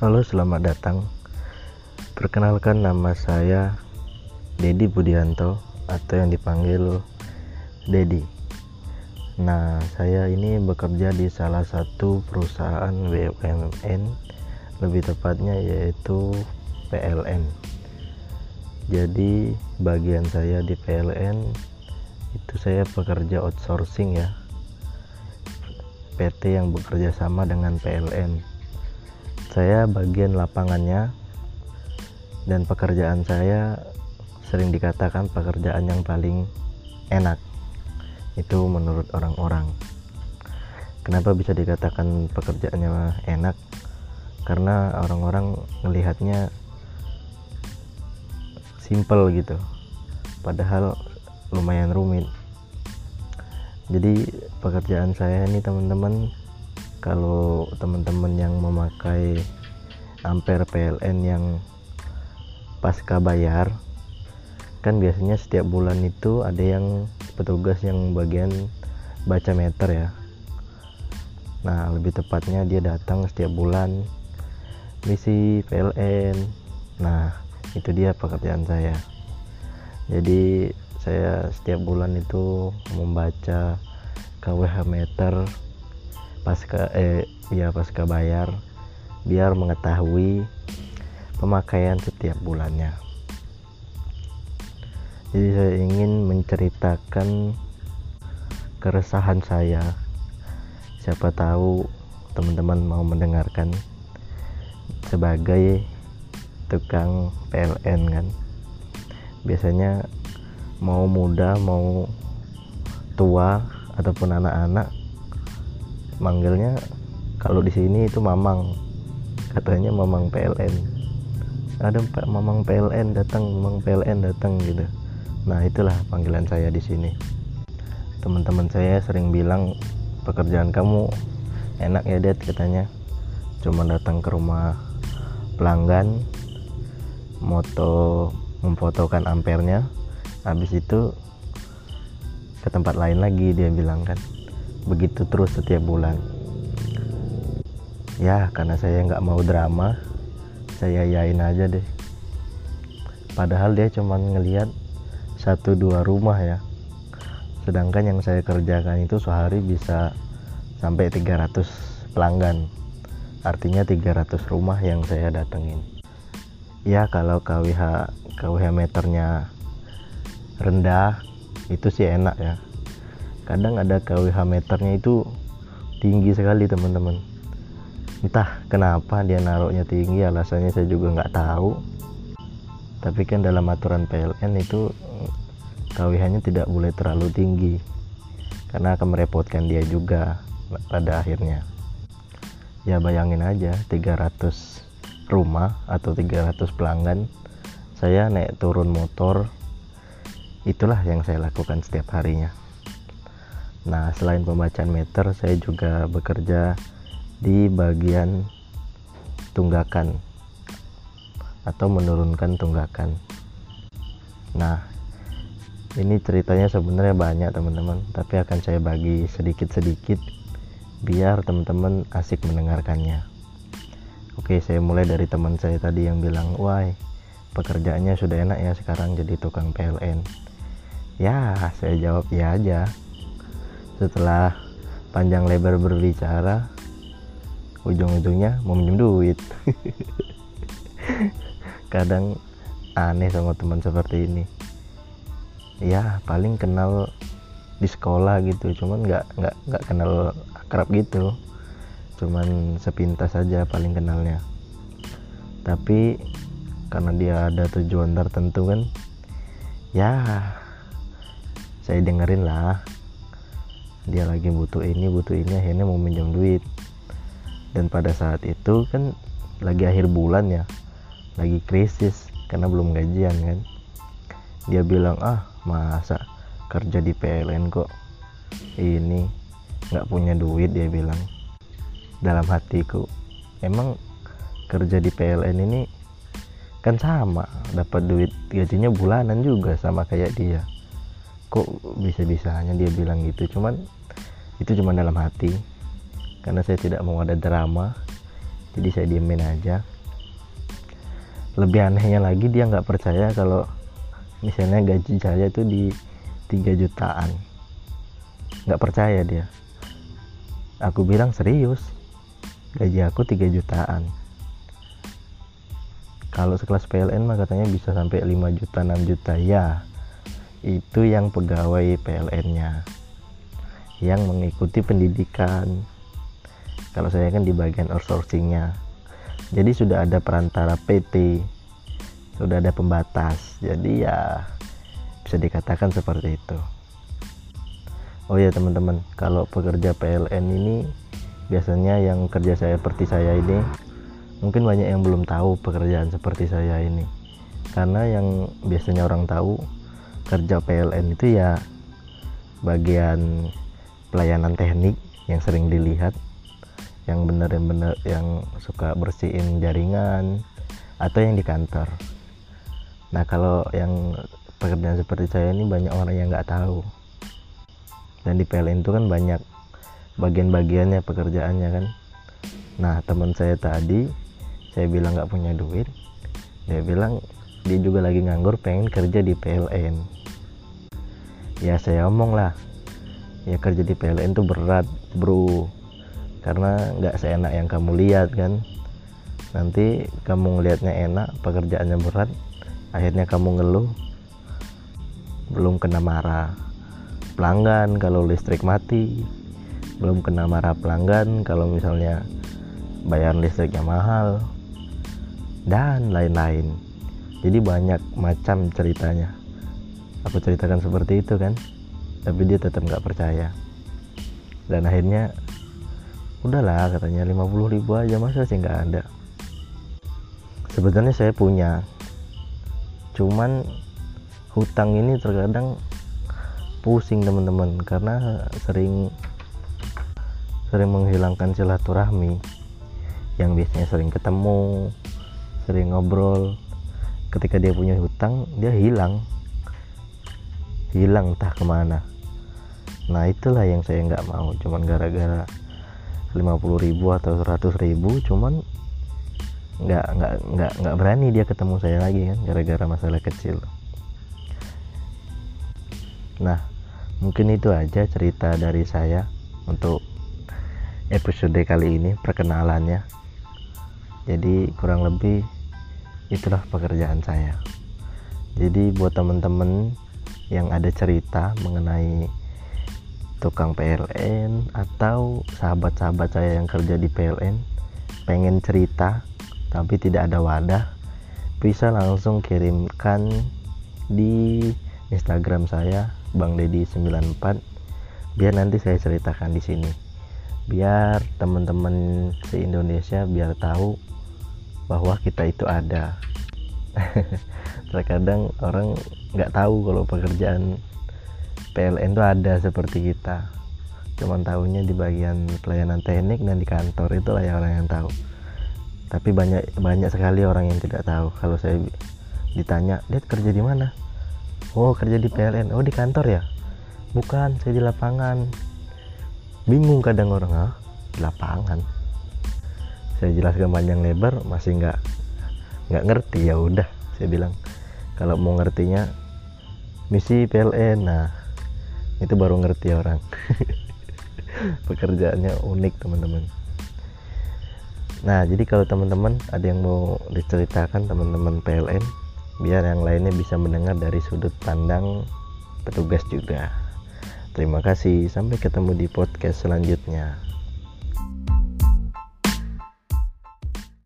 Halo, selamat datang. Perkenalkan nama saya Dedi Budianto atau yang dipanggil Dedi. Nah, saya ini bekerja di salah satu perusahaan BUMN, lebih tepatnya yaitu PLN. Jadi, bagian saya di PLN itu saya pekerja outsourcing ya. PT yang bekerja sama dengan PLN saya bagian lapangannya dan pekerjaan saya sering dikatakan pekerjaan yang paling enak. Itu menurut orang-orang. Kenapa bisa dikatakan pekerjaannya enak? Karena orang-orang melihatnya simple gitu. Padahal lumayan rumit. Jadi pekerjaan saya ini teman-teman kalau teman-teman yang memakai ampere PLN yang pasca bayar kan biasanya setiap bulan itu ada yang petugas yang bagian baca meter ya. Nah lebih tepatnya dia datang setiap bulan misi PLN nah itu dia pekerjaan saya. Jadi saya setiap bulan itu membaca KWH meter pasca eh ya pasca bayar biar mengetahui pemakaian setiap bulannya. Jadi saya ingin menceritakan keresahan saya. Siapa tahu teman-teman mau mendengarkan sebagai tukang PLN kan? Biasanya mau muda mau tua ataupun anak-anak manggilnya kalau di sini itu mamang. Katanya mamang PLN ada mamang PLN datang mamang PLN datang gitu. Nah itulah panggilan saya di sini. Teman-teman saya sering bilang pekerjaan kamu enak ya Dad katanya. Cuma datang ke rumah pelanggan moto memfotokan ampernya habis itu ke tempat lain lagi dia bilang kan begitu terus setiap bulan. Ya karena saya nggak mau drama saya yain aja deh. Padahal dia cuma ngelihat satu dua rumah ya. Sedangkan yang saya kerjakan itu sehari bisa sampai 300 pelanggan. Artinya 300 rumah yang saya datengin. Ya kalau KWH KWH meternya rendah itu sih enak ya kadang ada KWH meternya itu tinggi sekali teman-teman. Entah kenapa dia naruhnya tinggi alasannya saya juga nggak tahu. Tapi kan dalam aturan PLN itu KWH nya tidak boleh terlalu tinggi. Karena akan merepotkan dia juga pada akhirnya. Ya bayangin aja 300 rumah atau 300 pelanggan saya naik turun motor. Itulah yang saya lakukan setiap harinya Nah, selain pembacaan meter, saya juga bekerja di bagian tunggakan atau menurunkan tunggakan. Nah, ini ceritanya sebenarnya banyak teman-teman, tapi akan saya bagi sedikit-sedikit biar teman-teman asik mendengarkannya. Oke, saya mulai dari teman saya tadi yang bilang, "Wah, pekerjaannya sudah enak ya sekarang jadi tukang PLN." Ya, saya jawab ya aja setelah panjang lebar berbicara ujung-ujungnya mau minjem duit. Kadang aneh sama teman seperti ini. Ya paling kenal di sekolah gitu. Cuman nggak nggak nggak kenal akrab gitu. Cuman sepintas saja paling kenalnya. Tapi karena dia ada tujuan tertentu kan ya saya dengerin lah dia lagi butuh ini butuh ini akhirnya mau minjem duit. Dan pada saat itu kan lagi akhir bulan ya lagi krisis karena belum gajian kan. Dia bilang ah masa kerja di PLN kok ini nggak punya duit? Dia bilang. Dalam hatiku emang kerja di PLN ini kan sama dapat duit gajinya bulanan juga sama kayak dia kok bisa-bisanya dia bilang gitu. Cuman itu cuma dalam hati. Karena saya tidak mau ada drama jadi saya diemin aja. Lebih anehnya lagi dia nggak percaya kalau misalnya gaji saya itu di 3 jutaan. Nggak percaya dia. Aku bilang serius? Gaji aku 3 jutaan. Kalau sekelas PLN mah katanya bisa sampai 5 juta 6 juta. Ya itu yang pegawai PLN nya yang mengikuti pendidikan. Kalau saya kan di bagian outsourcingnya. Jadi sudah ada perantara PT sudah ada pembatas. Jadi ya bisa dikatakan seperti itu. Oh ya teman-teman kalau pekerja PLN ini biasanya yang kerja saya seperti saya ini mungkin banyak yang belum tahu pekerjaan seperti saya ini. Karena yang biasanya orang tahu kerja PLN itu ya bagian pelayanan teknik yang sering dilihat yang benar yang suka bersihin jaringan atau yang di kantor. Nah kalau yang pekerjaan seperti saya ini banyak orang yang nggak tahu. Dan di PLN itu kan banyak bagian-bagiannya pekerjaannya kan. Nah teman saya tadi saya bilang nggak punya duit dia bilang dia juga lagi nganggur pengen kerja di PLN ya saya omong lah. Ya kerja di PLN itu berat bro. Karena nggak seenak yang kamu lihat kan? Nanti kamu ngelihatnya enak pekerjaannya berat akhirnya kamu ngeluh belum kena marah. Pelanggan kalau listrik mati belum kena marah pelanggan kalau misalnya bayar listriknya mahal dan lain-lain jadi banyak macam ceritanya. Aku ceritakan seperti itu kan tapi dia tetap nggak percaya. Dan akhirnya udahlah katanya 50 ribu aja masa sih nggak ada? Sebenarnya saya punya. Cuman hutang ini terkadang pusing teman-teman karena sering sering menghilangkan silaturahmi. Yang biasanya sering ketemu sering ngobrol ketika dia punya hutang dia hilang. Hilang entah ke mana. Nah itulah yang saya nggak mau. Cuman gara-gara 50 ribu atau 100 ribu cuman nggak nggak nggak nggak berani dia ketemu saya lagi kan gara-gara masalah kecil. Nah mungkin itu aja cerita dari saya untuk episode kali ini perkenalannya. Jadi kurang lebih itulah pekerjaan saya. Jadi buat teman-teman yang ada cerita mengenai tukang PLN atau sahabat-sahabat saya yang kerja di PLN pengen cerita tapi tidak ada wadah bisa langsung kirimkan di Instagram saya Bang Dedi 94 biar nanti saya ceritakan di sini. Biar teman-teman se Indonesia biar tahu bahwa kita itu ada. Terkadang orang nggak tahu kalau pekerjaan PLN itu ada seperti kita. Cuman tahunya di bagian pelayanan teknik dan di kantor itulah yang orang yang tahu. Tapi banyak banyak sekali orang yang tidak tahu. Kalau saya ditanya dia kerja di mana? Oh kerja di PLN oh di kantor ya? Bukan saya di lapangan. Bingung kadang orang ah lapangan saya jelaskan panjang lebar masih nggak nggak ngerti ya udah saya bilang. Kalau mau ngertinya misi PLN nah itu baru ngerti orang. Pekerjaannya unik teman-teman. Nah jadi kalau teman-teman ada yang mau diceritakan teman-teman PLN biar yang lainnya bisa mendengar dari sudut pandang petugas juga. Terima kasih sampai ketemu di podcast selanjutnya